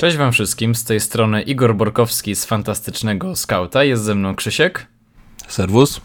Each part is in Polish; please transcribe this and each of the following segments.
Cześć wam wszystkim, z tej strony Igor Borkowski z Fantastycznego Skauta, jest ze mną Krzysiek. Serwus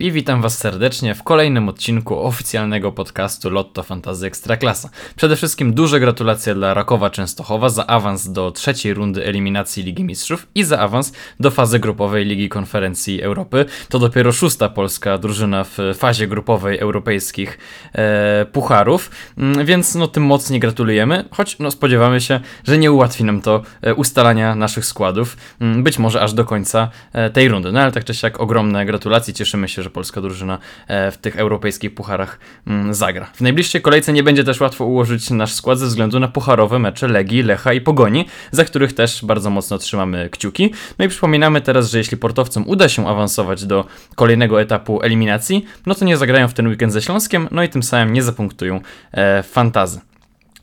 i witam Was serdecznie w kolejnym odcinku oficjalnego podcastu Lotto Fantazy Ekstraklasa. Przede wszystkim duże gratulacje dla Rakowa Częstochowa za awans do trzeciej rundy eliminacji Ligi Mistrzów i za awans do fazy grupowej Ligi Konferencji Europy. To dopiero szósta polska drużyna w fazie grupowej europejskich e, pucharów, mm, więc no tym mocniej gratulujemy, choć no spodziewamy się, że nie ułatwi nam to e, ustalania naszych składów, mm, być może aż do końca e, tej rundy. No ale tak czy siak ogromne gratulacje, cieszymy się, że że polska drużyna e, w tych europejskich pucharach mm, zagra. W najbliższej kolejce nie będzie też łatwo ułożyć nasz skład ze względu na pucharowe mecze Legii, Lecha i Pogoni, za których też bardzo mocno trzymamy kciuki. No i przypominamy teraz, że jeśli portowcom uda się awansować do kolejnego etapu eliminacji, no to nie zagrają w ten weekend ze Śląskiem, no i tym samym nie zapunktują e, fantazy.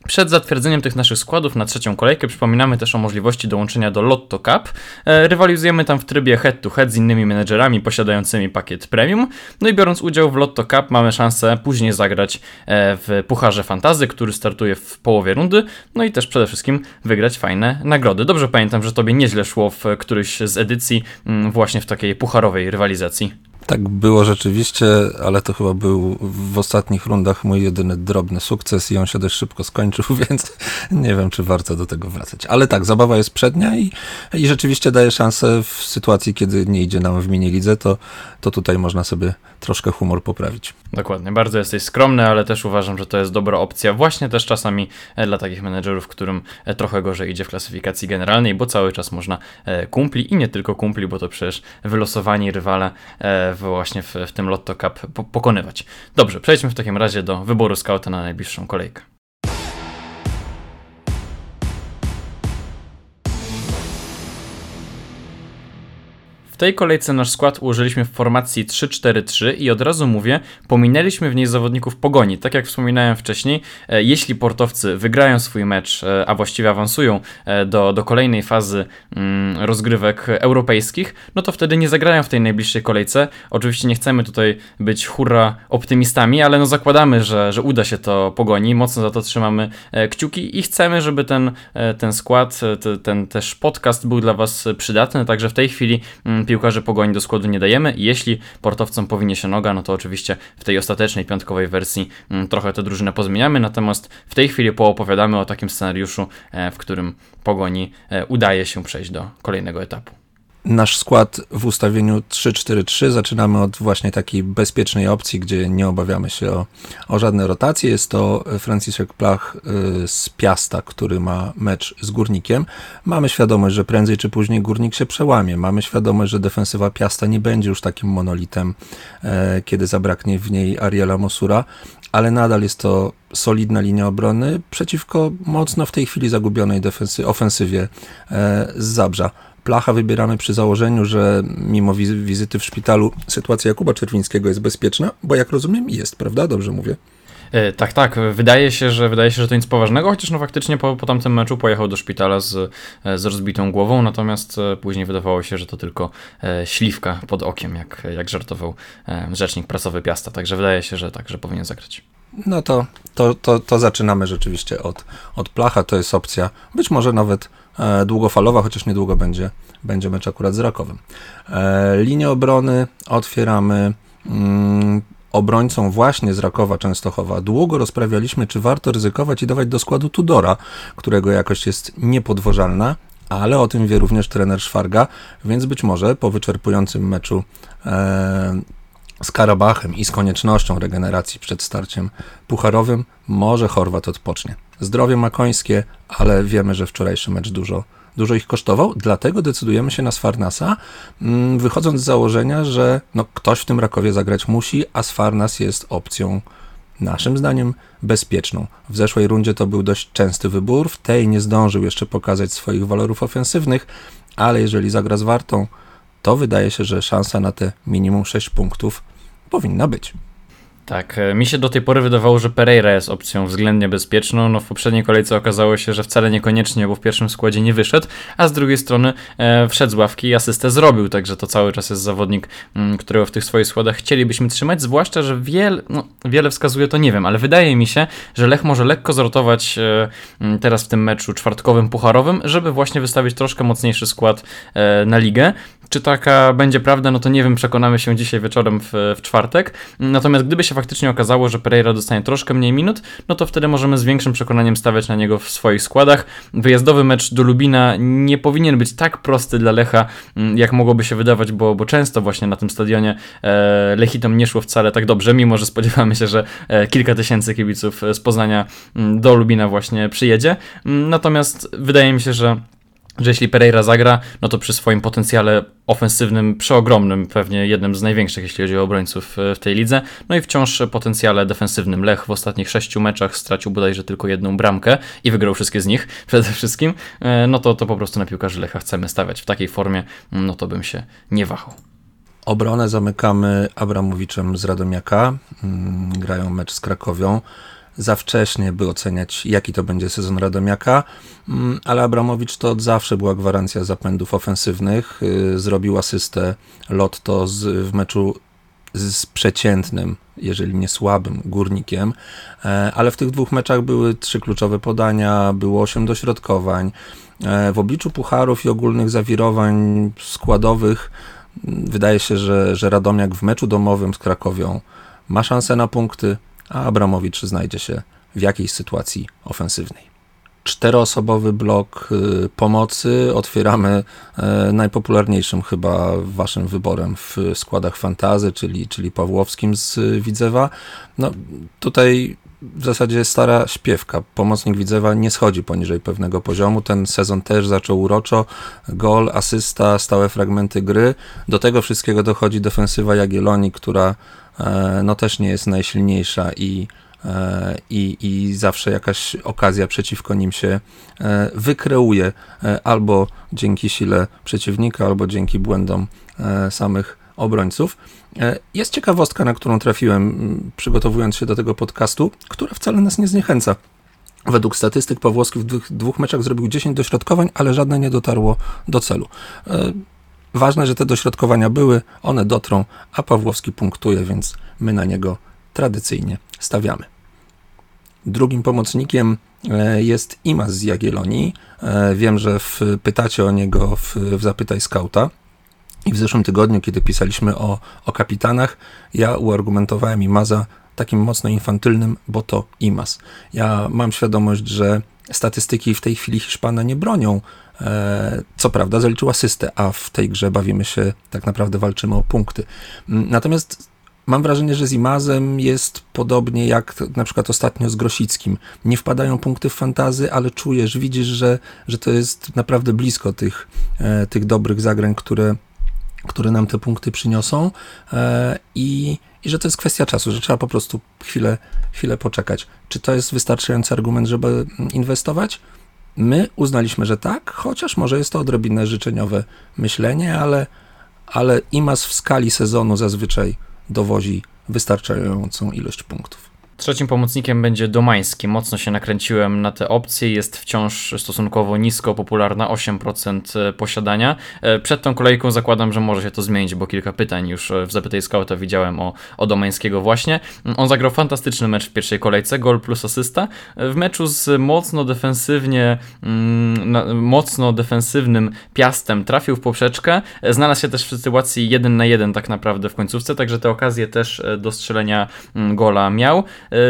Przed zatwierdzeniem tych naszych składów na trzecią kolejkę przypominamy też o możliwości dołączenia do Lotto Cup. E, rywalizujemy tam w trybie head to head z innymi menedżerami posiadającymi pakiet premium. No i biorąc udział w Lotto Cup mamy szansę później zagrać e, w Pucharze Fantazy, który startuje w połowie rundy. No i też przede wszystkim wygrać fajne nagrody. Dobrze pamiętam, że tobie nieźle szło w któryś z edycji mm, właśnie w takiej pucharowej rywalizacji. Tak było rzeczywiście, ale to chyba był w ostatnich rundach mój jedyny drobny sukces i on się dość szybko skończył, więc nie wiem, czy warto do tego wracać. Ale tak, zabawa jest przednia i, i rzeczywiście daje szansę w sytuacji, kiedy nie idzie nam w minilidze, to, to tutaj można sobie troszkę humor poprawić. Dokładnie, bardzo jesteś skromny, ale też uważam, że to jest dobra opcja, właśnie też czasami e, dla takich menedżerów, którym e, trochę gorzej idzie w klasyfikacji generalnej, bo cały czas można e, kumpli i nie tylko kumpli, bo to przecież wylosowani rywale właśnie w, w tym Lotto Cup pokonywać. Dobrze, przejdźmy w takim razie do wyboru skauta na najbliższą kolejkę. Tej kolejce nasz skład ułożyliśmy w formacji 3-4-3 i od razu mówię, pominęliśmy w niej zawodników pogoni. Tak jak wspominałem wcześniej, e, jeśli portowcy wygrają swój mecz, e, a właściwie awansują e, do, do kolejnej fazy mm, rozgrywek europejskich, no to wtedy nie zagrają w tej najbliższej kolejce. Oczywiście nie chcemy tutaj być hurra optymistami, ale no zakładamy, że, że uda się to pogoni. Mocno za to trzymamy kciuki i chcemy, żeby ten, ten skład, ten też podcast był dla Was przydatny. Także w tej chwili mm, piłkarzy pogoni do składu nie dajemy. Jeśli portowcom powinie się noga, no to oczywiście w tej ostatecznej piątkowej wersji mm, trochę tę drużynę pozmieniamy. Natomiast w tej chwili poopowiadamy o takim scenariuszu, e, w którym pogoni e, udaje się przejść do kolejnego etapu. Nasz skład w ustawieniu 3-4-3 zaczynamy od właśnie takiej bezpiecznej opcji, gdzie nie obawiamy się o, o żadne rotacje. Jest to Franciszek Plach y, z Piasta, który ma mecz z Górnikiem. Mamy świadomość, że prędzej czy później Górnik się przełamie. Mamy świadomość, że defensywa Piasta nie będzie już takim monolitem, e, kiedy zabraknie w niej Ariela Mosura, ale nadal jest to solidna linia obrony przeciwko mocno w tej chwili zagubionej defensy- ofensywie e, z Zabrza. Placha wybieramy przy założeniu, że mimo wizyty w szpitalu sytuacja Jakuba Czerwińskiego jest bezpieczna, bo jak rozumiem jest, prawda? Dobrze mówię. E, tak, tak. Wydaje się, że wydaje się, że to nic poważnego, chociaż no faktycznie po, po tamtym meczu pojechał do szpitala z, e, z rozbitą głową, natomiast e, później wydawało się, że to tylko śliwka pod okiem, jak, jak żartował rzecznik prasowy Piasta. Także wydaje się, że tak, że powinien zagrać. No to, to, to, to zaczynamy rzeczywiście od, od placha. To jest opcja być może nawet długofalowa, chociaż niedługo będzie, będzie mecz akurat z Rakowem. E, linię obrony otwieramy mm, obrońcą właśnie z Rakowa Częstochowa. Długo rozprawialiśmy, czy warto ryzykować i dawać do składu Tudora, którego jakość jest niepodważalna, ale o tym wie również trener Szwarga, więc być może po wyczerpującym meczu e, z Karabachem i z koniecznością regeneracji przed starciem pucharowym, może Chorwat odpocznie. Zdrowie ma końskie, ale wiemy, że wczorajszy mecz dużo, dużo ich kosztował, dlatego decydujemy się na Sfarnasa, mm, wychodząc z założenia, że no, ktoś w tym Rakowie zagrać musi, a Sfarnas jest opcją naszym zdaniem bezpieczną. W zeszłej rundzie to był dość częsty wybór, w tej nie zdążył jeszcze pokazać swoich walorów ofensywnych, ale jeżeli zagra z Wartą, to wydaje się, że szansa na te minimum 6 punktów powinna być. Tak, e, mi się do tej pory wydawało, że Pereira jest opcją względnie bezpieczną. No w poprzedniej kolejce okazało się, że wcale niekoniecznie, bo w pierwszym składzie nie wyszedł, a z drugiej strony e, wszedł z ławki i asystę zrobił, także to cały czas jest zawodnik, m, mm, którego w tych swoich składach chcielibyśmy trzymać, zwłaszcza, że wiel, no, wiele wskazuje to nie wiem, ale wydaje mi się, że Lech może lekko zrotować e, mm, teraz w tym meczu czwartkowym, pucharowym, żeby właśnie wystawić troszkę mocniejszy skład e, na ligę. Czy taka będzie prawda, no to nie wiem, przekonamy się dzisiaj wieczorem w, w czwartek. Natomiast gdyby się faktycznie okazało, że Pereira dostanie troszkę mniej minut, no to wtedy możemy z większym przekonaniem stawiać na niego w swoich składach. Wyjazdowy mecz do Lubina nie powinien być tak prosty dla Lecha, mm, jak mogłoby się wydawać, bo, bo często właśnie na tym stadionie e, Lechitom nie szło wcale tak dobrze, mimo że spodziewamy się, że e, kilka tysięcy kibiców z Poznania mm, do Lubina właśnie przyjedzie. Mm, natomiast wydaje mi się, że że jeśli Pereira zagra, no to przy swoim potencjale ofensywnym, przeogromnym, pewnie jednym z największych, jeśli chodzi o obrońców e, w tej lidze, no i wciąż potencjale defensywnym. Lech w ostatnich sześciu meczach stracił bodajże tylko jedną bramkę i wygrał wszystkie z nich przede wszystkim, e, no to, to po prostu na piłkarzy Lecha chcemy stawiać w takiej formie, no to bym się nie wahał. Obronę zamykamy Abramowiczem z Radomiaka, mm, grają mecz z Krakowią za wcześnie, by oceniać, jaki to będzie sezon Radomiaka, mm, ale Abramowicz to od zawsze była gwarancja zapędów ofensywnych. Y, zrobił asystę Lotto z, w meczu z przeciętnym, jeżeli nie słabym górnikiem, e, ale w tych dwóch meczach były trzy kluczowe podania, było osiem dośrodkowań. E, w obliczu pucharów i ogólnych zawirowań składowych mm, wydaje się, że, że Radomiak w meczu domowym z Krakowią ma szansę na punkty, a Abramowicz znajdzie się w jakiejś sytuacji ofensywnej. Czteroosobowy blok y, pomocy otwieramy y, najpopularniejszym chyba waszym wyborem w składach fantazy, czyli, czyli Pawłowskim z Widzewa. No, tutaj w zasadzie stara śpiewka. Pomocnik Widzewa nie schodzi poniżej pewnego poziomu. Ten sezon też zaczął uroczo. Gol, asysta, stałe fragmenty gry. Do tego wszystkiego dochodzi defensywa Jagiellonii, która E, no też nie jest najsilniejsza i, e, i, i zawsze jakaś okazja przeciwko nim się e, wykreuje albo dzięki sile przeciwnika, albo dzięki błędom samych obrońców. Jest ciekawostka, na którą trafiłem przygotowując się do tego podcastu, która wcale nas nie zniechęca. Według statystyk Pawłowski w dwóch, dwóch meczach zrobił 10 dośrodkowań, ale żadne nie dotarło do celu. Ważne, że te dośrodkowania były, one dotrą, a Pawłowski punktuje, więc my na niego tradycyjnie stawiamy. Drugim pomocnikiem e, jest Imas z Jagiellonii. E, wiem, że pytacie o niego w, w Zapytaj Skauta. I w zeszłym tygodniu, kiedy pisaliśmy o, o kapitanach, ja uargumentowałem Imaza takim mocno infantylnym, bo to Imas. Ja mam świadomość, że statystyki w tej chwili Hiszpana nie bronią E, co prawda zaliczył asystę, a w tej grze bawimy się, tak naprawdę walczymy o punkty. Mm, natomiast mam wrażenie, że z Imazem jest podobnie jak na przykład ostatnio z Grosickim. Nie wpadają punkty w fantazy, ale czujesz, widzisz, że, że to jest naprawdę blisko tych, e, tych dobrych zagrań, które, które nam te punkty przyniosą e, i, i że to jest kwestia czasu, że trzeba po prostu chwilę, chwilę poczekać. Czy to jest wystarczający argument, żeby inwestować? My uznaliśmy, że tak, chociaż może jest to odrobinę życzeniowe myślenie, ale, ale IMAS w skali sezonu zazwyczaj dowozi wystarczającą ilość punktów. Trzecim pomocnikiem będzie Domański. Mocno się nakręciłem na te opcje. Jest wciąż stosunkowo nisko popularna, 8% e, posiadania. E, przed tą kolejką zakładam, że może się to zmienić, bo kilka pytań już e, w Zapytaj Scouta widziałem o, o Domańskiego właśnie. On zagrał fantastyczny mecz w pierwszej kolejce, gol plus asysta. W meczu z mocno defensywnie, mm, mocno defensywnym Piastem trafił w poprzeczkę. Znalazł się też w sytuacji 1 na 1 tak naprawdę w końcówce, także te okazje też do strzelenia mm, gola miał.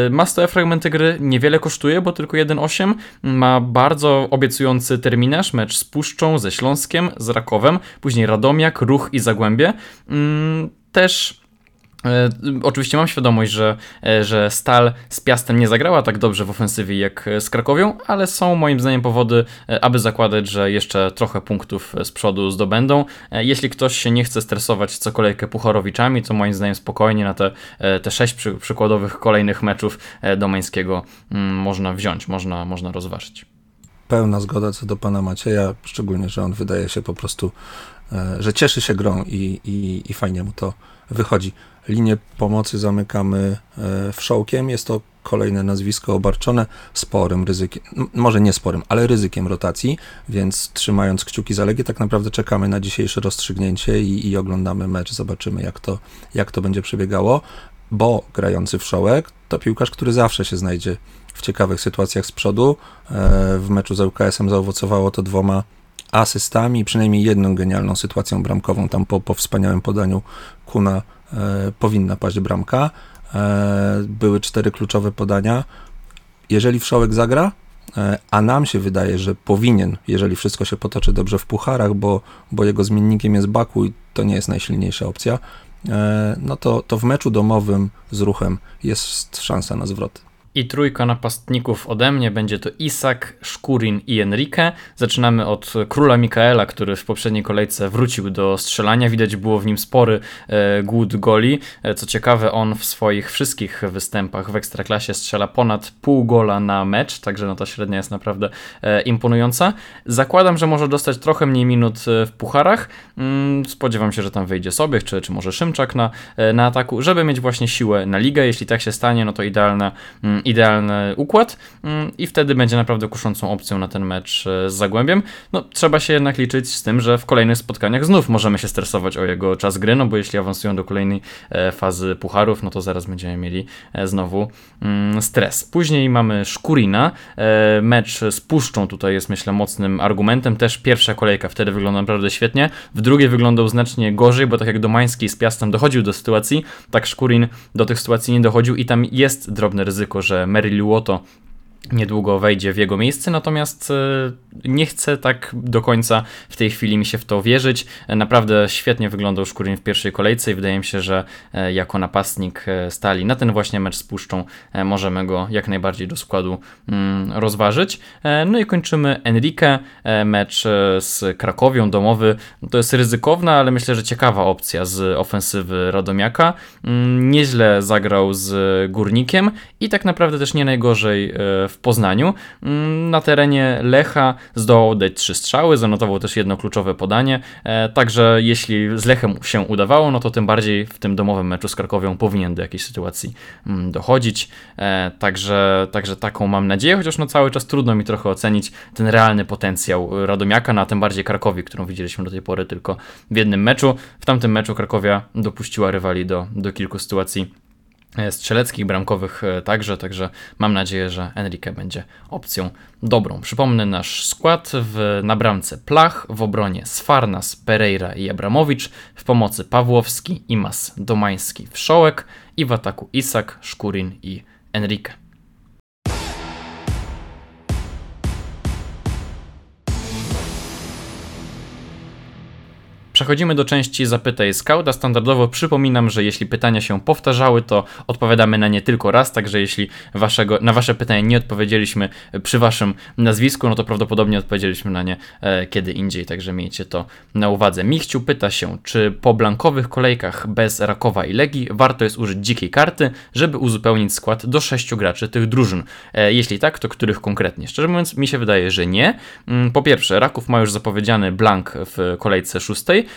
Y, ma stałe fragmenty gry, niewiele kosztuje, bo tylko 1,8. Ma bardzo obiecujący terminarz, mecz z Puszczą, ze Śląskiem, z Rakowem, później Radomiak, Ruch i Zagłębie. Mm, też oczywiście mam świadomość, że, e, że Stal z Piastem nie zagrała tak dobrze w ofensywie jak z Krakowią, ale są moim zdaniem powody, e, aby zakładać, że jeszcze trochę punktów z przodu zdobędą. Jeśli ktoś się nie chce stresować co kolejkę Pucharowiczami, to moim zdaniem spokojnie na te, te sześć przy, przykładowych kolejnych meczów Domańskiego mm, można wziąć, można, można rozważyć pełna zgoda co do pana Macieja, szczególnie, że on wydaje się po prostu że cieszy się grą i, i, i fajnie mu to wychodzi. Linię pomocy zamykamy wszołkiem. Jest to kolejne nazwisko obarczone sporym ryzykiem, może nie sporym, ale ryzykiem rotacji, więc trzymając kciuki za Legię, tak naprawdę czekamy na dzisiejsze rozstrzygnięcie i, i oglądamy mecz, zobaczymy jak to, jak to będzie przebiegało, bo grający wszołek to piłkarz, który zawsze się znajdzie w ciekawych sytuacjach z przodu. E, w meczu z ŁKS-em zaowocowało to dwoma asystami, przynajmniej jedną genialną sytuacją bramkową. Tam po, po wspaniałym podaniu Kuna e, powinna paść bramka. E, były cztery kluczowe podania. Jeżeli Wszołek zagra, e, a nam się wydaje, że powinien, jeżeli wszystko się potoczy dobrze w pucharach, bo, bo jego zmiennikiem jest Baku i to nie jest najsilniejsza opcja, e, no to, to w meczu domowym z ruchem jest szansa na zwrot. I trójka napastników ode mnie będzie to Isak, Szkurin i Enrique. Zaczynamy od króla Mikaela, który w poprzedniej kolejce wrócił do strzelania. Widać było w nim spory e, głód goli. E, co ciekawe, on w swoich wszystkich występach w Ekstraklasie strzela ponad pół gola na mecz, także no ta średnia jest naprawdę e, imponująca. Zakładam, że może dostać trochę mniej minut w pucharach. Mm, spodziewam się, że tam wyjdzie sobie, czy, czy może Szymczak na, na ataku, żeby mieć właśnie siłę na ligę. Jeśli tak się stanie, no to idealna mm, idealny układ mm, i wtedy będzie naprawdę kuszącą opcją na ten mecz e, z Zagłębiem. No, trzeba się jednak liczyć z tym, że w kolejnych spotkaniach znów możemy się stresować o jego czas gry, no bo jeśli awansują do kolejnej e, fazy pucharów, no to zaraz będziemy mieli e, znowu mm, stres. Później mamy Szkurina, mecz z Puszczą tutaj jest myślę mocnym argumentem, też pierwsza kolejka wtedy wygląda naprawdę świetnie, w drugiej wyglądał znacznie gorzej, bo tak jak Domański z Piastem dochodził do sytuacji, tak Szkurin do tych sytuacji nie dochodził i tam jest drobne ryzyko, że Mary Luoto niedługo wejdzie w jego miejsce, natomiast e, nie chcę tak do końca w tej chwili mi się w to wierzyć. Naprawdę świetnie wyglądał Szkurin w pierwszej kolejce i wydaje mi się, że e, jako napastnik e, stali na ten właśnie mecz z Puszczą możemy go jak najbardziej do składu mm, rozważyć. No i kończymy Enrique, mecz z Krakowią, domowy. To jest ryzykowna, ale myślę, że ciekawa opcja z ofensywy Radomiaka. Mm, nieźle zagrał z Górnikiem i tak naprawdę też nie najgorzej w Poznaniu. Mm, na terenie Lecha zdołał dać trzy strzały, zanotował też jedno kluczowe podanie, e, także jeśli z Lechem się udawało, no to tym bardziej w tym domowym meczu z Krakowią powinien do jakiejś sytuacji mm, dochodzić, e, także, także taką mam nadzieję, chociaż no cały czas trudno mi trochę ocenić ten realny potencjał Radomiaka, no a tym bardziej Krakowi, którą widzieliśmy do tej pory tylko w jednym meczu. W tamtym meczu Krakowia dopuściła rywali do, do kilku sytuacji strzeleckich, bramkowych e, także, także mam nadzieję, że Enrique będzie opcją dobrą. Przypomnę nasz skład w, na bramce Plach, w obronie Sfarnas, Pereira i Abramowicz, w pomocy Pawłowski, Imas, Domański, Wszołek i w ataku Isak, Szkurin i Enrique. Przechodzimy do części Zapytaj Skauta. Standardowo przypominam, że jeśli pytania się powtarzały, to odpowiadamy na nie tylko raz, także jeśli waszego, na wasze pytanie nie odpowiedzieliśmy przy waszym nazwisku, no to prawdopodobnie odpowiedzieliśmy na nie e, kiedy indziej, także miejcie to na uwadze. Michciu pyta się, czy po blankowych kolejkach bez Rakowa i Legii warto jest użyć dzikiej karty, żeby uzupełnić skład do sześciu graczy tych drużyn? E, jeśli tak, to których konkretnie? Szczerze mówiąc, mi się wydaje, że nie. Mm, po pierwsze, Raków ma już zapowiedziany blank w kolejce szóstej,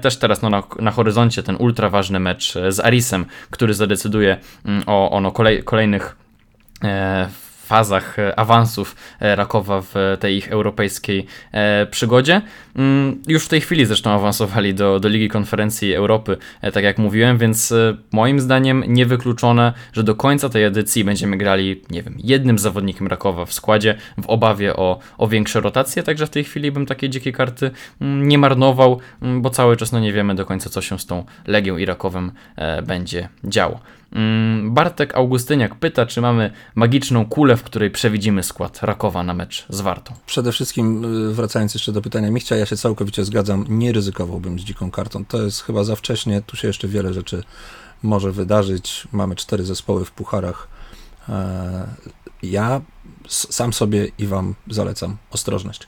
też teraz no, na, na horyzoncie ten ultra ważny mecz z Arisem, który zadecyduje mm, o, o no, kolej, kolejnych e, fazach e, awansów e, Rakowa w tej ich europejskiej e, przygodzie. Mm, już w tej chwili zresztą awansowali do, do Ligi Konferencji Europy, tak jak mówiłem, więc moim zdaniem niewykluczone, że do końca tej edycji będziemy grali, nie wiem, jednym zawodnikiem Rakowa w składzie w obawie o, o większe rotacje, także w tej chwili bym takiej dzikiej karty mm, nie marnował, mm, bo cały czas no nie wiemy do końca, co się z tą Legią i Rakowem będzie działo. Bartek Augustyniak pyta, czy mamy magiczną kulę, w której przewidzimy skład Rakowa na mecz z Wartą. Przede wszystkim, y, wracając jeszcze do pytania Michcia, ja się całkowicie zgadzam, nie ryzykowałbym z dziką kartą. To jest chyba za wcześnie, tu się jeszcze wiele rzeczy może wydarzyć. Mamy cztery zespoły w pucharach. E, ja sam sobie i Wam zalecam ostrożność.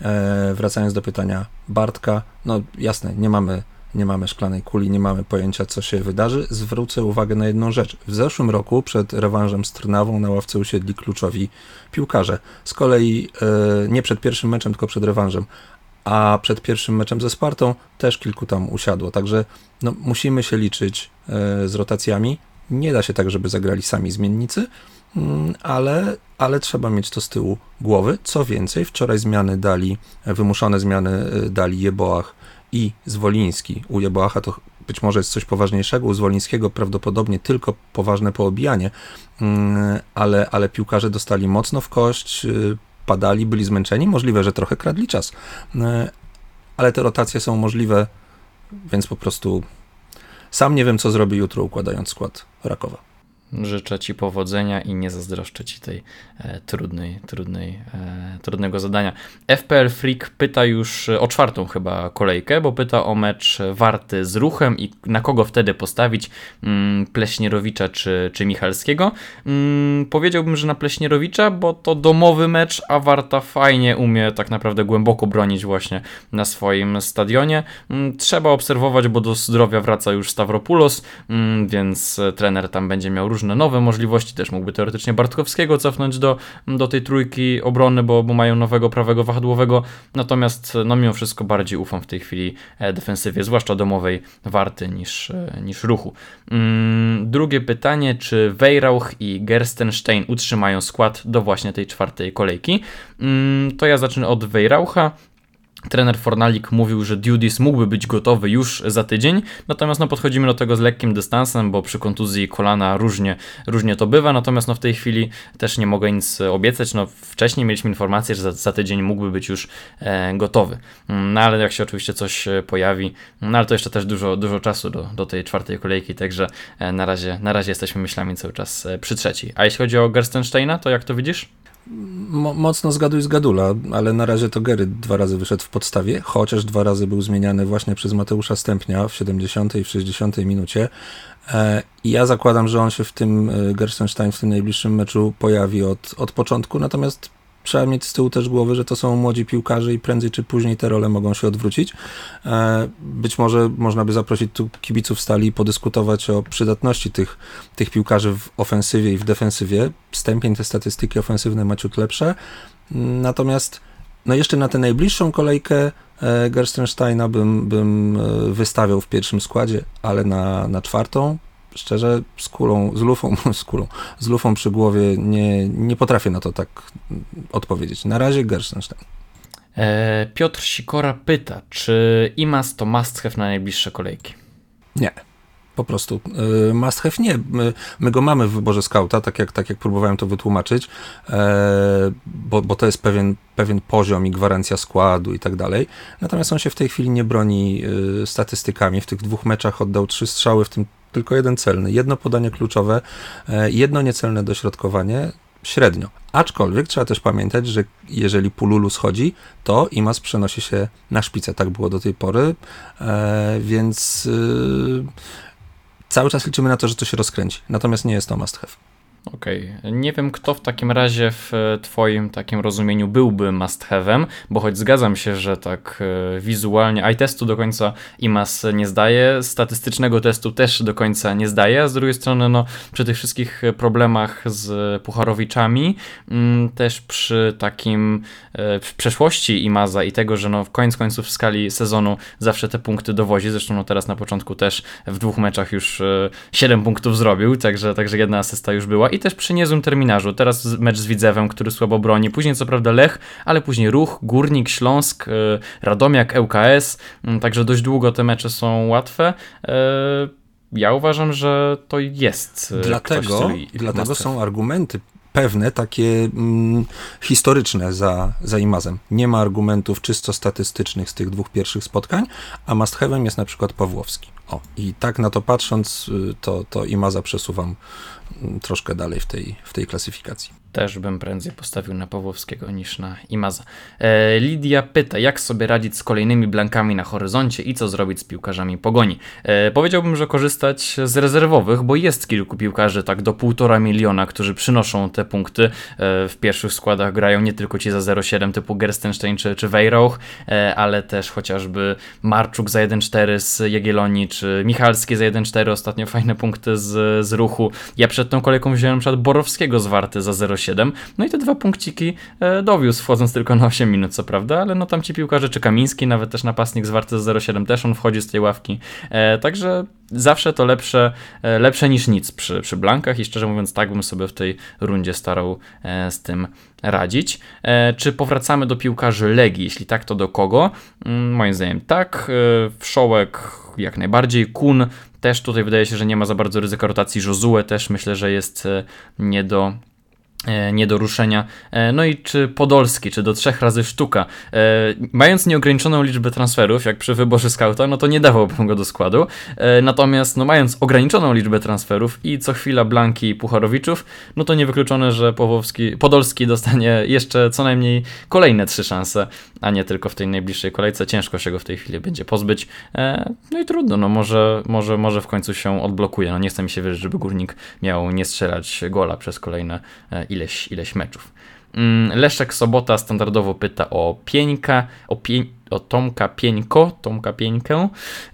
E, wracając do pytania Bartka, no jasne, nie mamy nie mamy szklanej kuli, nie mamy pojęcia, co się wydarzy. Zwrócę uwagę na jedną rzecz. W zeszłym roku przed rewanżem z Trnawą na ławce usiedli kluczowi piłkarze. Z kolei e, nie przed pierwszym meczem, tylko przed rewanżem. A przed pierwszym meczem ze Spartą też kilku tam usiadło. Także no, musimy się liczyć e, z rotacjami. Nie da się tak, żeby zagrali sami zmiennicy, mm, ale, ale trzeba mieć to z tyłu głowy. Co więcej, wczoraj zmiany dali, wymuszone zmiany e, dali Jeboach i Zwoliński. U Jeboacha to być może jest coś poważniejszego, u Zwolińskiego prawdopodobnie tylko poważne poobijanie, mm, ale, ale piłkarze dostali mocno w kość, padali, byli zmęczeni, możliwe, że trochę kradli czas, y, ale te rotacje są możliwe, więc po prostu sam nie wiem, co zrobi jutro układając skład Rakowa. Życzę Ci powodzenia i nie zazdroszczę Ci tej e, trudnej, trudnej, e, trudnego zadania. FPL Freak pyta już o czwartą chyba kolejkę, bo pyta o mecz Warty z Ruchem i na kogo wtedy postawić, mm, Pleśnierowicza czy, czy Michalskiego. Mm, powiedziałbym, że na Pleśnierowicza, bo to domowy mecz, a Warta fajnie umie tak naprawdę głęboko bronić właśnie na swoim stadionie. Mm, trzeba obserwować, bo do zdrowia wraca już Stavropoulos, mm, więc trener tam będzie miał różne różne nowe możliwości, też mógłby teoretycznie Bartkowskiego cofnąć do, do tej trójki obrony, bo, bo mają nowego prawego wahadłowego, natomiast no mimo wszystko bardziej ufam w tej chwili e, defensywie, zwłaszcza domowej Warty niż, e, niż Ruchu. Mm, drugie pytanie, czy Weirauch i Gerstenstein utrzymają skład do właśnie tej czwartej kolejki? Mm, to ja zacznę od Weiraucha. Trener Fornalik mówił, że Dudis mógłby być gotowy już za tydzień, natomiast no, podchodzimy do tego z lekkim dystansem, bo przy kontuzji kolana różnie, różnie to bywa, natomiast no, w tej chwili też nie mogę nic obiecać. No, wcześniej mieliśmy informację, że za, za tydzień mógłby być już e, gotowy. No ale jak się oczywiście coś e, pojawi, no ale to jeszcze też dużo, dużo czasu do, do tej czwartej kolejki, także e, na, razie, na razie jesteśmy myślami cały czas e, przy trzeciej. A jeśli chodzi o Gerstensteina, to jak to widzisz? Mo mocno zgaduj z gadula, ale na razie to Gery dwa razy wyszedł w podstawie, chociaż dwa razy był zmieniany właśnie przez Mateusza Stępnia w 70 i w 60 minucie. E, I ja zakładam, że on się w tym, e, Gerstenstein w tym najbliższym meczu pojawi od, od początku, natomiast trzeba mieć z tyłu też głowy, że to są młodzi piłkarze i prędzej czy później te role mogą się odwrócić. E, być może można by zaprosić tu kibiców stali i podyskutować o przydatności tych, tych piłkarzy w ofensywie i w defensywie. Stępień te statystyki ofensywne ma ciut lepsze. Natomiast no jeszcze na tę najbliższą kolejkę e, Gerstensteina bym, bym e, wystawiał w pierwszym składzie, ale na, na czwartą szczerze z kulą, z lufą, z kulą, z lufą przy głowie nie, nie potrafię na to tak odpowiedzieć. Na razie Gerstenstein. E, Piotr Sikora pyta, czy IMAS to must have na najbliższe kolejki? Nie. Po prostu y, must have nie. My, my, go mamy w wyborze skauta, tak jak, tak jak próbowałem to wytłumaczyć, e, bo, bo to jest pewien, pewien poziom i gwarancja składu i tak dalej. Natomiast on się w tej chwili nie broni statystykami. W tych dwóch meczach oddał trzy strzały, w tym tylko jeden celny. Jedno podanie kluczowe, e, jedno niecelne dośrodkowanie, średnio. Aczkolwiek trzeba też pamiętać, że jeżeli Pululu schodzi, to Imas przenosi się na szpicę. Tak było do tej pory, e, więc y, cały czas liczymy na to, że to się rozkręci. Natomiast nie jest to must have. Okej. Okay. Nie wiem, kto w takim razie w e, Twoim takim rozumieniu byłby must have'em, bo choć zgadzam się, że tak e, wizualnie i testu do końca IMAS nie zdaje, statystycznego testu też do końca nie zdaje, a z drugiej strony, no, przy tych wszystkich problemach z Pucharowiczami, mm, też przy takim e, przeszłości IMAZa i tego, że no, w koniec końców w skali sezonu zawsze te punkty dowozi, zresztą no, teraz na początku też w dwóch meczach już 7 punktów zrobił, także, także jedna asysta już była i też przy niezłym terminarzu. Teraz mecz z Widzewem, który słabo broni, później co prawda Lech, ale później Ruch, Górnik, Śląsk, e, Radomiak, ŁKS, mm, także dość długo te mecze są łatwe. E, ja uważam, że to jest. Dlatego dlatego są argumenty pewne, takie mm, historyczne za, za Imazem. Nie ma argumentów czysto statystycznych z tych dwóch pierwszych spotkań, a must jest na przykład Pawłowski. O, i tak na to patrząc, y, to, to Imaza przesuwam troszkę dalej w tej, w tej klasyfikacji też bym prędzej postawił na Pawłowskiego niż na Imaza. E, Lidia pyta, jak sobie radzić z kolejnymi blankami na horyzoncie i co zrobić z piłkarzami pogoni. E, powiedziałbym, że korzystać z rezerwowych, bo jest kilku piłkarzy tak do półtora miliona, którzy przynoszą te punkty. E, w pierwszych składach grają nie tylko ci za 0,7 typu Gerstenstein czy, czy Wejrauch, e, ale też chociażby Marczuk za 1,4 z Jagiellonii, czy Michalski za 1,4, ostatnio fajne punkty z, z ruchu. Ja przed tą kolejką wziąłem przykład Borowskiego z Warty za 0,7, no i te dwa punkciki e, dowiózł, wchodząc tylko na 8 minut, co prawda, ale no tam ci piłkarze, czy Kamiński, nawet też napastnik z Warty za 0,7 też on wchodzi z tej ławki, e, także zawsze to lepsze, e, lepsze niż nic przy, przy blankach i szczerze mówiąc tak bym sobie w tej rundzie starał e, z tym radzić. E, czy powracamy do piłkarzy Legii? Jeśli tak, to do kogo? Mm, moim zdaniem tak. Wszołek jak najbardziej. Kun też tutaj wydaje się, że nie ma za bardzo ryzyka rotacji. Josue też myślę, że jest nie do E, nie do ruszenia. E, no i czy Podolski, czy do trzech razy sztuka. E, mając nieograniczoną liczbę transferów, jak przy wyborze skauta, no to nie dawałbym go do składu. Natomiast no mając ograniczoną liczbę transferów i co chwila Blanki i Pucharowiczów, no to niewykluczone, że Pawłowski, Podolski dostanie jeszcze co najmniej kolejne trzy szanse, a nie tylko w tej najbliższej kolejce. Ciężko się go w tej chwili będzie pozbyć. No i trudno, no może, może, może w końcu się odblokuje. No nie chce mi się wierzyć, żeby Górnik miał nie strzelać gola przez kolejne ileś, ileś meczów. Mm, Leszek Sobota standardowo pyta o Pieńka, o, pień, o Tomka Pieńko, Tomka Pieńkę.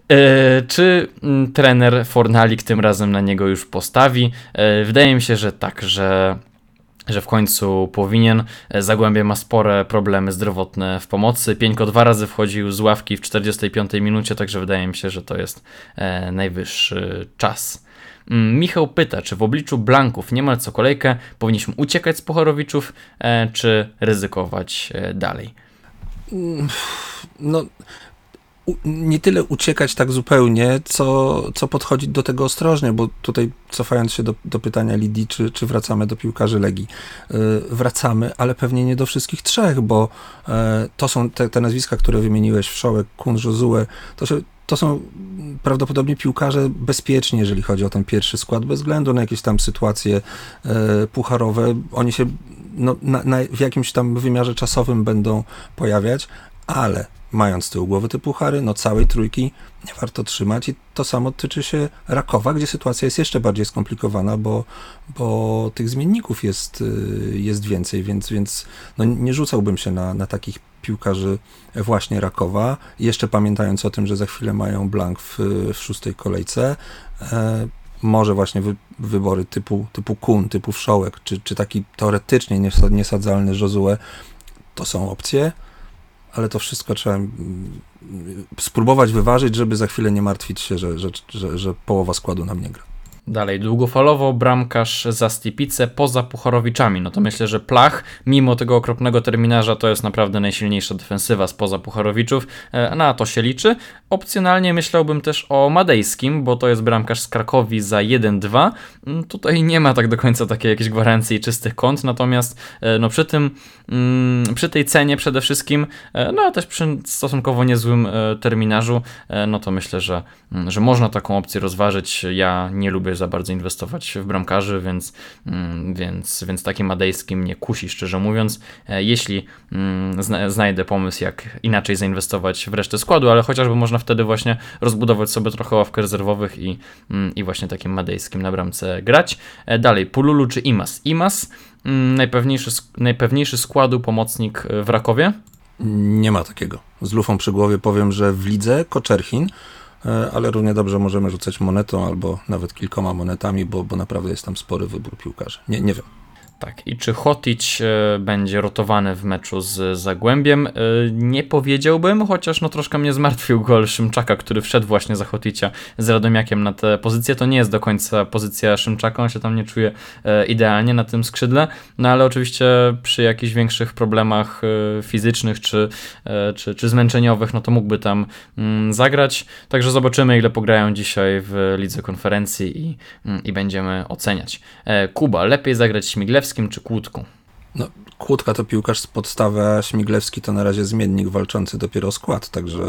E, czy mm, trener Fornalik tym razem na niego już postawi? E, wydaje mi się, że tak, że że w końcu powinien. E, Zagłębie ma spore problemy zdrowotne w pomocy. Pieńko dwa razy wchodził z ławki w 45 minucie, także wydaje mi się, że to jest najwyższy czas. Mm, Michał pyta, czy w obliczu blanków niemal co kolejkę powinniśmy uciekać z Pucharowiczów, e, czy ryzykować e, dalej? No, nie tyle uciekać tak zupełnie, co, co podchodzić do tego ostrożnie, bo tutaj cofając się do, do pytania Lidii, czy, czy wracamy do piłkarzy Legii, yy, wracamy, ale pewnie nie do wszystkich trzech, bo to są te, te nazwiska, które wymieniłeś, Wszołek, Kun, Josue, to się to są prawdopodobnie piłkarze bezpieczni, jeżeli chodzi o ten pierwszy skład, bez względu na jakieś tam sytuacje e, pucharowe. Oni się no, na, na, w jakimś tam wymiarze czasowym będą pojawiać, ale mając z tyłu głowy te puchary, no całej trójki nie warto trzymać i to samo tyczy się Rakowa, gdzie sytuacja jest jeszcze bardziej skomplikowana, bo, bo tych zmienników jest, y, jest więcej, więc, więc no nie rzucałbym się na, na takich piłkarzy właśnie Rakowa, jeszcze pamiętając o tym, że za chwilę mają blank w, w szóstej kolejce, e, może właśnie wy, wybory typu, typu Kun, typu Wszołek, czy, czy taki teoretycznie niesadzalny Josue, to są opcje, ale to wszystko trzeba mm, spróbować wyważyć, żeby za chwilę nie martwić się, że, że, że, że połowa składu nam nie gra. Dalej, długofalowo bramkarz za Stipice poza Pucharowiczami. No to myślę, że Plach, mimo tego okropnego terminarza, to jest naprawdę najsilniejsza defensywa spoza Pucharowiczów. E, na to się liczy. Opcjonalnie myślałbym też o Madejskim, bo to jest bramkarz z Krakowi za 1-2. Mm, tutaj nie ma tak do końca takiej jakiejś gwarancji czystych kąt, natomiast e, no przy tym, mm, przy tej cenie przede wszystkim, e, no a też przy stosunkowo niezłym terminarzu, no to myślę, że, mm, że można taką opcję rozważyć. Ja nie lubię za bardzo inwestować w bramkarzy, więc, mm, więc, więc takim madejskim nie kusi, szczerze mówiąc. E, jeśli mm, znajdę pomysł, jak inaczej zainwestować w resztę składu, ale chociażby można wtedy właśnie rozbudować sobie trochę ławkę rezerwowych i, mm, i właśnie takim madejskim na bramce grać. E, dalej, Pululu czy Imas? Imas, najpewniejszy, najpewniejszy składu pomocnik w Rakowie. Nie ma takiego. Z lufą przy głowie powiem, że w lidze Koczerchin E, ale równie dobrze możemy rzucać monetą albo nawet kilkoma monetami, bo, bo naprawdę jest tam spory wybór piłkarzy. Nie, nie wiem. Tak, i czy Hotić e, będzie rotowany w meczu z Zagłębiem? E, nie powiedziałbym, chociaż no troszkę mnie zmartwił gol Szymczaka, który wszedł właśnie za Hoticia z Radomiakiem na tę pozycję. To nie jest do końca pozycja Szymczaka, on się tam nie czuje e, idealnie na tym skrzydle, no ale oczywiście przy jakichś większych problemach fizycznych czy, czy, czy zmęczeniowych, no to mógłby tam mm, zagrać. Także zobaczymy, ile pograją dzisiaj w lidze konferencji i, mm, i będziemy oceniać. Kuba, lepiej zagrać Śmiglewski Śmiglewskim czy Kłódku? No, Kłódka to piłkarz z podstawy, a Śmiglewski to na razie zmiennik walczący dopiero o skład, także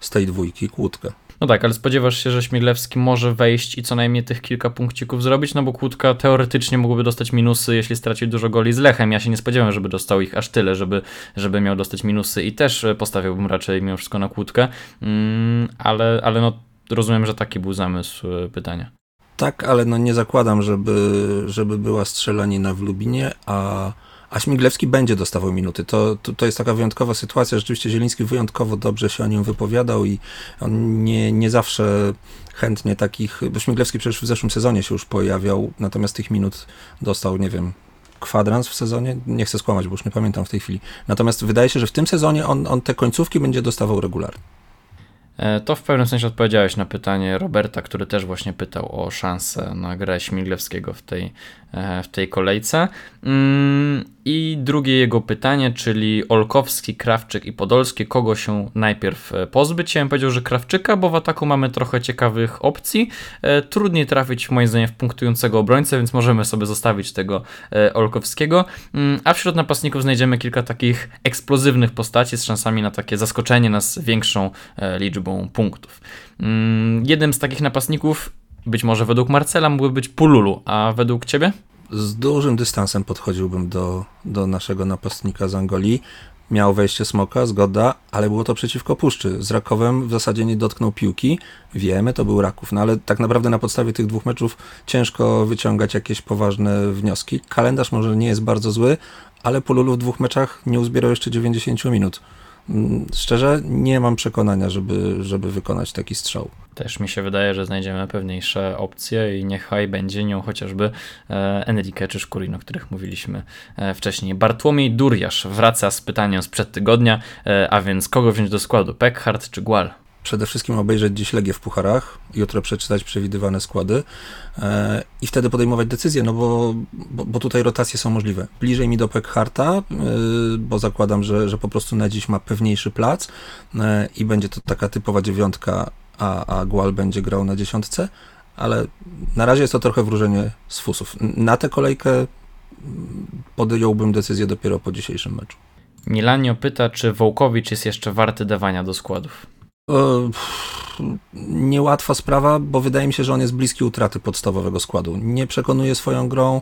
z tej dwójki Kłódka. No tak, ale spodziewasz się, że Śmiglewski może wejść i co najmniej tych kilka punkcików zrobić, no bo Kłódka teoretycznie mógłby dostać minusy, jeśli straci dużo goli z Lechem. Ja się nie spodziewam, żeby dostał ich aż tyle, żeby, żeby miał dostać minusy i też postawiłbym raczej mimo wszystko na Kłódkę, mm, ale, ale no rozumiem, że taki był zamysł e, pytania. Tak, ale no nie zakładam, żeby, żeby była strzelanina w Lubinie, a, a Śmiglewski będzie dostawał minuty. To, to, to jest taka wyjątkowa sytuacja. Rzeczywiście Zieliński wyjątkowo dobrze się o nim wypowiadał i on nie, nie zawsze chętnie takich, bo Śmiglewski przecież w zeszłym sezonie się już pojawiał, natomiast tych minut dostał, nie wiem, kwadrans w sezonie. Nie chcę skłamać, bo już nie pamiętam w tej chwili. Natomiast wydaje się, że w tym sezonie on, on te końcówki będzie dostawał regularnie. E, to w pewnym sensie odpowiedziałeś na pytanie Roberta, który też właśnie pytał o szansę na grę Śmiglewskiego w tej, e, w tej kolejce. I drugie jego pytanie, czyli Olkowski, Krawczyk i Podolski, kogo się najpierw e, pozbyć? Ja bym powiedział, że Krawczyka, bo w ataku mamy trochę ciekawych opcji. Trudniej trafić moim zdaniem w punktującego obrońcę, więc możemy sobie zostawić tego Olkowskiego. Mm, a wśród napastników znajdziemy kilka takich eksplozywnych postaci z szansami na takie zaskoczenie nas większą liczbą liczbą punktów. Mm, jednym z takich napastników, być może według Marcela, mógłby być Pululu, a według ciebie? Z dużym dystansem podchodziłbym do, do naszego napastnika z Angolii. Miał wejście smoka, zgoda, ale było to przeciwko puszczy. Z Rakowem w zasadzie nie dotknął piłki. Wiemy, to był Raków, no ale tak naprawdę na podstawie tych dwóch meczów ciężko wyciągać jakieś poważne wnioski. Kalendarz może nie jest bardzo zły, ale Pululu w dwóch meczach nie uzbierał jeszcze 90 minut. Mm, szczerze nie mam przekonania, żeby, żeby wykonać taki strzał. Też mi się wydaje, że znajdziemy pewniejsze opcje i niechaj będzie nią chociażby e, Enrique czy Szkurin, o których mówiliśmy e, wcześniej. Bartłomiej Durjasz wraca z pytaniem sprzed tygodnia, e, a więc kogo wziąć do składu, Peckhardt czy Gual? Przede wszystkim obejrzeć dziś Legię w pucharach, jutro przeczytać przewidywane składy e, i wtedy podejmować decyzje, no bo, bo, bo, tutaj rotacje są możliwe. Bliżej mi do Peckharta, e, bo zakładam, że, że po prostu na dziś ma pewniejszy plac e, i będzie to taka typowa dziewiątka, a, a Gual będzie grał na dziesiątce, ale na razie jest to trochę wróżenie z fusów. Na tę kolejkę podjąłbym decyzję dopiero po dzisiejszym meczu. Milanio pyta, czy Wołkowicz jest jeszcze warty dawania do składów. Niełatwa sprawa, bo wydaje mi się, że on jest bliski utraty podstawowego składu. Nie przekonuje swoją grą,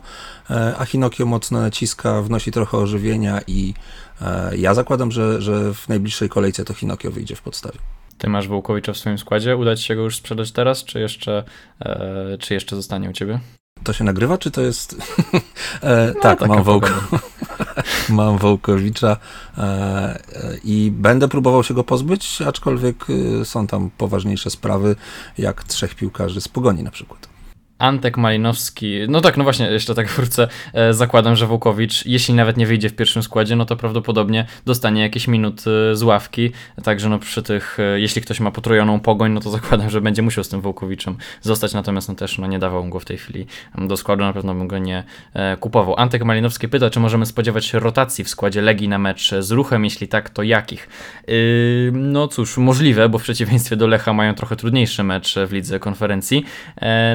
e, a Hinokio mocno naciska, wnosi trochę ożywienia i e, ja zakładam, że, że w najbliższej kolejce to Hinokio wyjdzie w podstawie. Ty masz Wołkowicza w swoim składzie. Uda ci się go już sprzedać teraz, czy jeszcze, e, czy jeszcze zostanie u ciebie? To się nagrywa, czy to jest... e, no, tak, mam, Wołko... mam Wołkowicza e, e, i będę próbował się go pozbyć, aczkolwiek e, są tam poważniejsze sprawy, jak trzech piłkarzy z Pogoni na przykład. Antek Malinowski, no tak, no właśnie, jeszcze tak wrócę, e, zakładam, że Wołkowicz, jeśli nawet nie wyjdzie w pierwszym składzie, no to prawdopodobnie dostanie jakieś minut e, z ławki, także no przy tych, e, jeśli ktoś ma potrojoną pogoń, no to zakładam, że będzie musiał z tym Wołkowiczem zostać, natomiast no też no nie dawał go w tej chwili do składu, na pewno bym go nie kupował. Antek Malinowski pyta, czy możemy spodziewać się rotacji w składzie Legii na mecz z Ruchem, jeśli tak, to jakich? Yy, no cóż, możliwe, bo w przeciwieństwie do Lecha mają trochę trudniejszy mecz w lidze konferencji,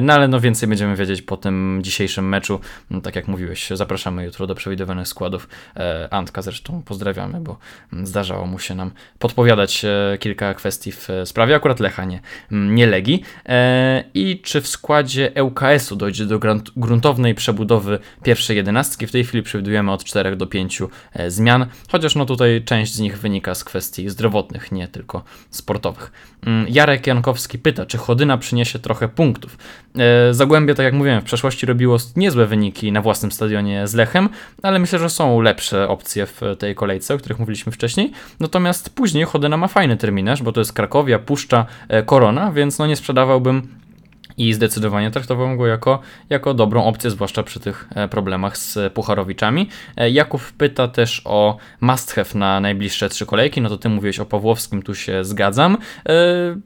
no ale no więc więcej będziemy wiedzieć po tym dzisiejszym meczu. No, tak jak mówiłeś, zapraszamy jutro do przewidywanych składów. E, Antka zresztą pozdrawiamy, bo zdarzało mu się nam podpowiadać e, kilka kwestii w sprawie akurat Lecha, nie, nie Legii. E, I czy w składzie ŁKS-u dojdzie do gruntownej przebudowy pierwszej jedenastki? W tej chwili przewidujemy od 4 do 5 zmian, chociaż no tutaj część z nich wynika z kwestii zdrowotnych, nie tylko sportowych. Mm, Jarek Jankowski pyta, czy Chodyna przyniesie trochę punktów. Zagłębie, tak jak mówiłem, w przeszłości robiło niezłe wyniki na własnym stadionie z Lechem, ale myślę, że są lepsze opcje w tej kolejce, o których mówiliśmy wcześniej. Natomiast później Chodyna ma fajny terminarz, bo to jest Krakowia, Puszcza, e, Korona, więc no nie sprzedawałbym i zdecydowanie traktowałem go jako, jako dobrą opcję, zwłaszcza przy tych e, problemach z Pucharowiczami. E, Jakub pyta też o must have na najbliższe trzy kolejki, no to ty mówiłeś o Pawłowskim, tu się zgadzam. E,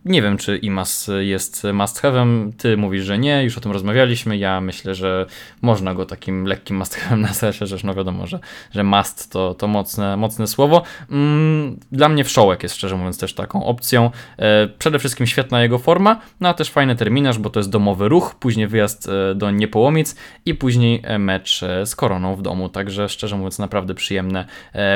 nie wiem, czy Imas jest must have'em, ty mówisz, że nie, już o tym rozmawialiśmy, ja myślę, że można go takim lekkim must have'em nazwać, chociaż no wiadomo, że, że must to, to mocne, mocne słowo. Mm, dla mnie Wszołek jest szczerze mówiąc też taką opcją. Przede wszystkim świetna jego forma, no a też fajny terminarz, bo to domowy ruch, później wyjazd e, do Niepołomic i później e, mecz e, z Koroną w domu. Także szczerze mówiąc, naprawdę przyjemne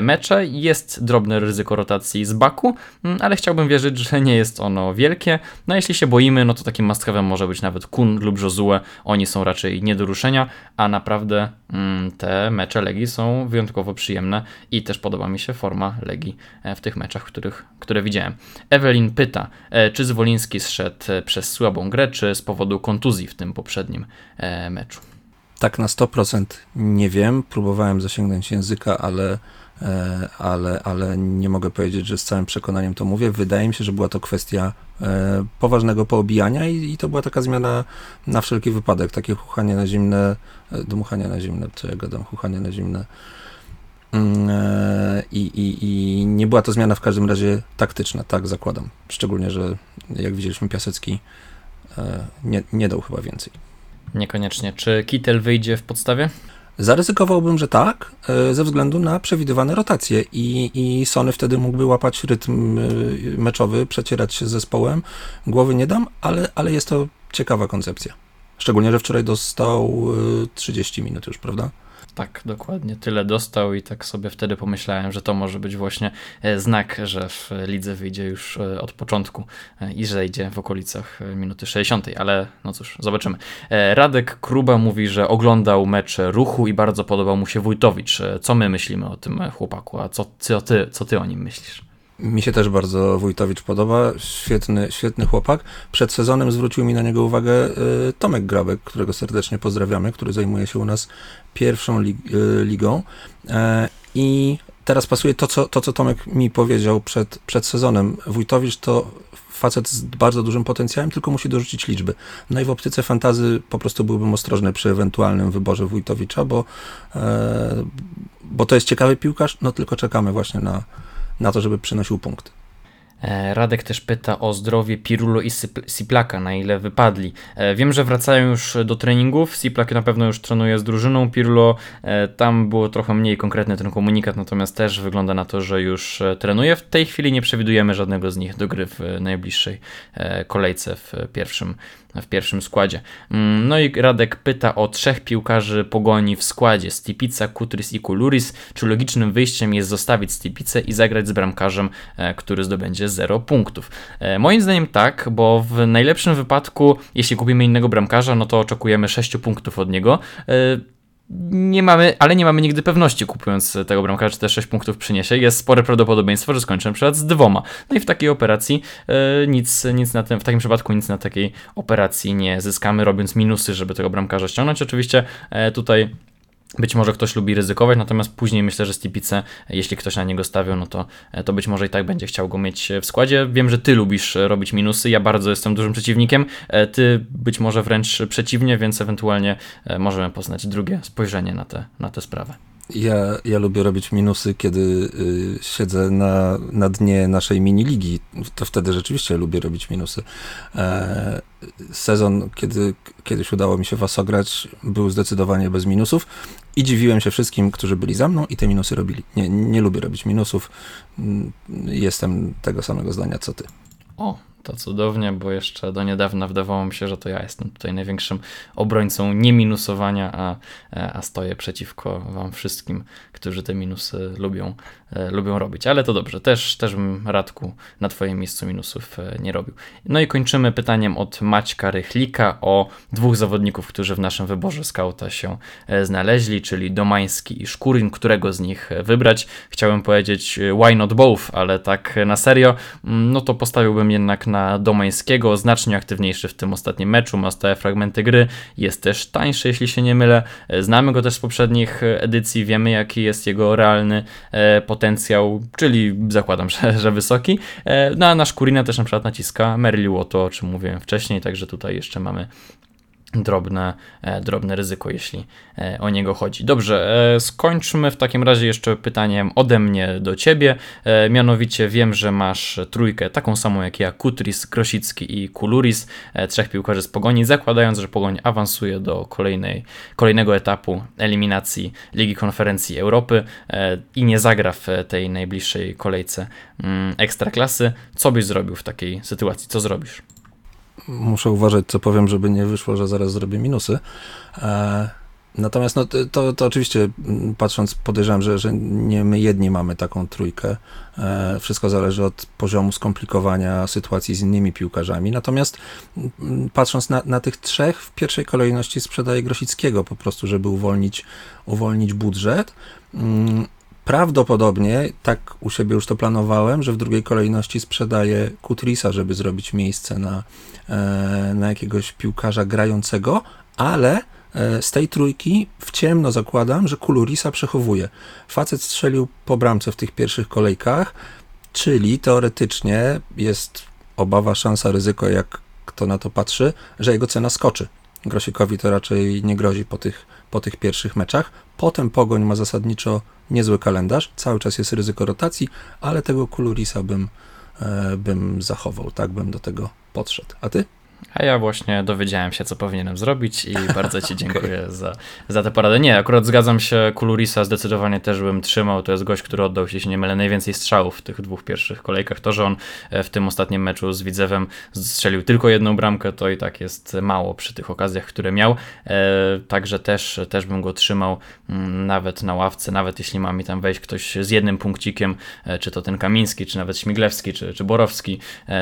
mecze. Jest drobne ryzyko rotacji z Baku, mm, ale chciałbym wierzyć, że nie jest ono wielkie. No jeśli się boimy, no to takim must może być nawet Kun lub Josue. Oni są raczej nie do ruszenia, a naprawdę mm, te mecze Legii są wyjątkowo przyjemne i też podoba mi się forma Legii w tych meczach, których, które widziałem. Ewelin pyta, czy Zwoliński zszedł przez słabą grę, czy z powodu powodu kontuzji w tym poprzednim e, meczu. tak na 100% nie wiem. Próbowałem zasięgnąć języka, ale, e, ale, ale nie mogę powiedzieć, że z całym przekonaniem to mówię. Wydaje mi się, że była to kwestia e, poważnego poobijania i, i to była taka zmiana na wszelki wypadek. Takie chuchanie na zimne, dmuchanie na zimne, co ja gadam, chuchanie na zimne. Mm, I, i, I nie była to zmiana w każdym razie taktyczna, tak zakładam. Szczególnie, że jak widzieliśmy, Piasecki nie, nie dał chyba więcej. Niekoniecznie. Czy Kittel wyjdzie w podstawie? Zaryzykowałbym, że tak, e, ze względu na przewidywane rotacje i, i Sony wtedy mógłby łapać rytm e, meczowy, przecierać się z zespołem. Głowy nie dam, ale, ale jest to ciekawa koncepcja. Szczególnie, że wczoraj dostał 30 e, minut już, prawda? Tak, dokładnie. Tyle dostał i tak sobie wtedy pomyślałem, że to może być właśnie e, znak, że w lidze wyjdzie już e, od początku e, i zejdzie w okolicach minuty 60, ale no cóż, zobaczymy. Radek Kruba mówi, że oglądał mecz ruchu i bardzo podobał mu się Wójtowicz. Co my myślimy o tym chłopaku, a co, co, ty, co ty o nim myślisz? Mi się też bardzo Wójtowicz podoba, świetny, świetny chłopak. Przed sezonem zwrócił mi na niego uwagę y, Tomek Grabek, którego serdecznie pozdrawiamy, który zajmuje się u nas pierwszą y, ligą. E, I teraz pasuje to co, to, co Tomek mi powiedział przed, przed sezonem. Wójtowicz to facet z bardzo dużym potencjałem, tylko musi dorzucić liczby. No i w optyce fantazy po prostu byłbym ostrożny przy ewentualnym wyborze Wójtowicza, bo, e, bo to jest ciekawy piłkarz, no tylko czekamy właśnie na, na to, żeby przynosił punkty. E, Radek też pyta o zdrowie Pirulo i Siplaka, na ile wypadli. E, wiem, że wracają już do treningów. Siplak na pewno już trenuje z drużyną. Pirulo e, tam było trochę mniej konkretny ten komunikat, natomiast też wygląda na to, że już trenuje. W tej chwili nie przewidujemy żadnego z nich do gry w najbliższej kolejce w pierwszym w pierwszym składzie. Mm, no i Radek pyta o trzech piłkarzy pogoni w składzie: Stipica, Kutris i Kuluris. Czy logicznym wyjściem jest zostawić Stipicę i zagrać z bramkarzem, e, który zdobędzie 0 punktów? E, moim zdaniem tak, bo w najlepszym wypadku, jeśli kupimy innego bramkarza, no to oczekujemy 6 punktów od niego. Nie mamy, ale nie mamy nigdy pewności kupując tego bramkarza, czy te 6 punktów przyniesie. Jest spore prawdopodobieństwo, że skończę przykład z dwoma. No i w takiej operacji e, nic, nic na tym, w takim przypadku nic na takiej operacji nie zyskamy, robiąc minusy, żeby tego bramkarza ściągnąć. Oczywiście e, tutaj być może ktoś lubi ryzykować, natomiast później myślę, że Stipice, jeśli ktoś na niego stawiał, no to, to być może i tak będzie chciał go mieć w składzie. Wiem, że ty lubisz robić minusy, ja bardzo jestem dużym przeciwnikiem, e, ty być może wręcz przeciwnie, więc ewentualnie e, możemy poznać drugie spojrzenie na tę na sprawę. Ja, ja lubię robić minusy, kiedy y, siedzę na, na dnie naszej mini-ligi. To wtedy rzeczywiście lubię robić minusy. E, sezon, kiedy kiedyś udało mi się was ograć, był zdecydowanie bez minusów i dziwiłem się wszystkim, którzy byli za mną i te minusy robili. Nie, nie lubię robić minusów. Mm, jestem tego samego zdania co ty. O, to cudownie, bo jeszcze do niedawna wydawało mi się, że to ja jestem tutaj największym obrońcą nieminusowania, a, a stoję przeciwko wam wszystkim, którzy te minusy lubią, e, lubią robić. Ale to dobrze, też, też bym Radku na twoim miejscu minusów e, nie robił. No i kończymy pytaniem od Maćka Rychlika o dwóch zawodników, którzy w naszym wyborze skauta się e, znaleźli, czyli Domański i Szkurin, którego z nich wybrać. Chciałem powiedzieć why not both, ale tak na serio, mm, no to postawiłbym jednak na Domańskiego, znacznie aktywniejszy w tym ostatnim meczu, ma stałe fragmenty gry, jest też tańszy, jeśli się nie mylę. Znamy go też z poprzednich edycji, wiemy jaki jest jego realny e, potencjał, czyli zakładam, że, że wysoki. E, no a nasz Kurina też na przykład naciska Merliu o to, o czym mówiłem wcześniej, także tutaj jeszcze mamy drobne, e, drobne ryzyko, jeśli e, o niego chodzi. Dobrze, e, skończmy w takim razie jeszcze pytaniem ode mnie do ciebie. Mianowicie wiem, że masz trójkę taką samą jak ja, Kutris, Krosicki i Kuluris, trzech piłkarzy z Pogoni, zakładając, że Pogoń awansuje do kolejnej, kolejnego etapu eliminacji Ligi Konferencji Europy i nie zagra w tej najbliższej kolejce mm, Ekstraklasy. Co byś zrobił w takiej sytuacji? Co zrobisz? Muszę uważać, co powiem, żeby nie wyszło, że zaraz zrobię minusy. E, natomiast no, to, to oczywiście mm, patrząc, podejrzewam, że, że nie my jedni mamy taką trójkę. E, wszystko zależy od poziomu skomplikowania sytuacji z innymi piłkarzami. Natomiast mm, patrząc na, na tych trzech, w pierwszej kolejności sprzedaję Grosickiego po prostu, żeby uwolnić, uwolnić budżet. Prawdopodobnie, tak u siebie już to planowałem, że w drugiej kolejności sprzedaję Kutrisa, żeby zrobić miejsce na, e, na jakiegoś piłkarza grającego, ale e, z tej trójki w ciemno zakładam, że Kulurisa przechowuje. Facet strzelił po bramce w tych pierwszych kolejkach, czyli teoretycznie jest obawa, szansa, ryzyko, jak kto na to patrzy, że jego cena skoczy. Grosikowi to raczej nie grozi po tych, po tych pierwszych meczach. Potem Pogoń ma zasadniczo niezły kalendarz, cały czas jest ryzyko rotacji, ale tego Kulurisa bym, e, bym zachował, tak bym do tego podszedł. A ty? A ja właśnie dowiedziałem się, co powinienem zrobić i bardzo Ci dziękuję okay. za, za tę poradę. Nie, akurat zgadzam się, Kulurisa zdecydowanie też bym trzymał. To jest gość, który oddał, jeśli się nie mylę, najwięcej strzałów w tych dwóch pierwszych kolejkach. To, że on e, w tym ostatnim meczu z Widzewem strzelił tylko jedną bramkę, to i tak jest mało przy tych okazjach, które miał. E, także też, też bym go trzymał mm, nawet na ławce, nawet jeśli ma mi tam wejść ktoś z jednym punkcikiem, e, czy to ten Kamiński, czy nawet Śmiglewski, czy, czy Borowski,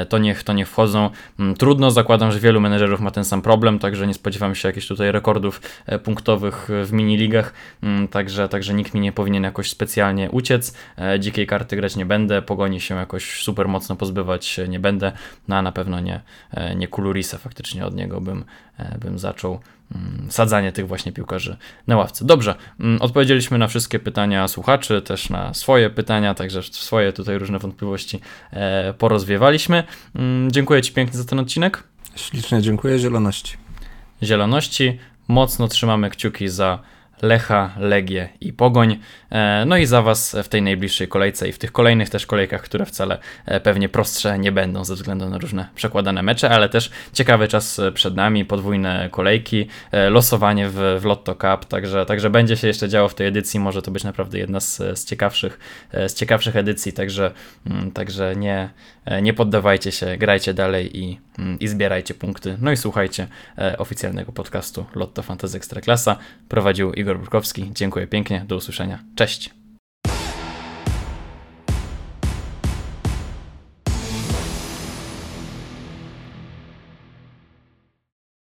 to niech, to niech wchodzą. Mm, trudno zakładam zakładam, że wielu menedżerów ma ten sam problem, także nie spodziewam się jakichś tutaj rekordów e, punktowych w mini-ligach, mm, także, także nikt mi nie powinien jakoś specjalnie uciec. E, dzikiej karty grać nie będę, pogoni się jakoś super mocno pozbywać nie będę, no a na pewno nie, e, nie Kulurisa, faktycznie od niego bym, bym zaczął mm, sadzanie tych właśnie piłkarzy na ławce. Dobrze, mm, odpowiedzieliśmy na wszystkie pytania słuchaczy, też na swoje pytania, także swoje tutaj różne wątpliwości porozwiewaliśmy. Dziękuję Ci pięknie za ten odcinek. Ślicznie dziękuję Zieloności. Zieloności. Mocno trzymamy kciuki za Lecha, Legię i Pogoń. E, no i za Was w tej najbliższej kolejce i w tych kolejnych też kolejkach, które wcale e, pewnie prostsze nie będą ze względu na różne przekładane mecze, ale też ciekawy czas przed nami, podwójne kolejki, e, losowanie w, w Lotto Cup, także, także będzie się jeszcze działo w tej edycji, może to być naprawdę jedna z, z, ciekawszych, z ciekawszych edycji, także, mm, także nie, nie poddawajcie się, grajcie dalej i, mm, i zbierajcie punkty. No i słuchajcie oficjalnego podcastu Lotto Fantasy Ekstraklasa. Prowadził Igor Igor Burkowski. Dziękuję pięknie. Do usłyszenia. Cześć.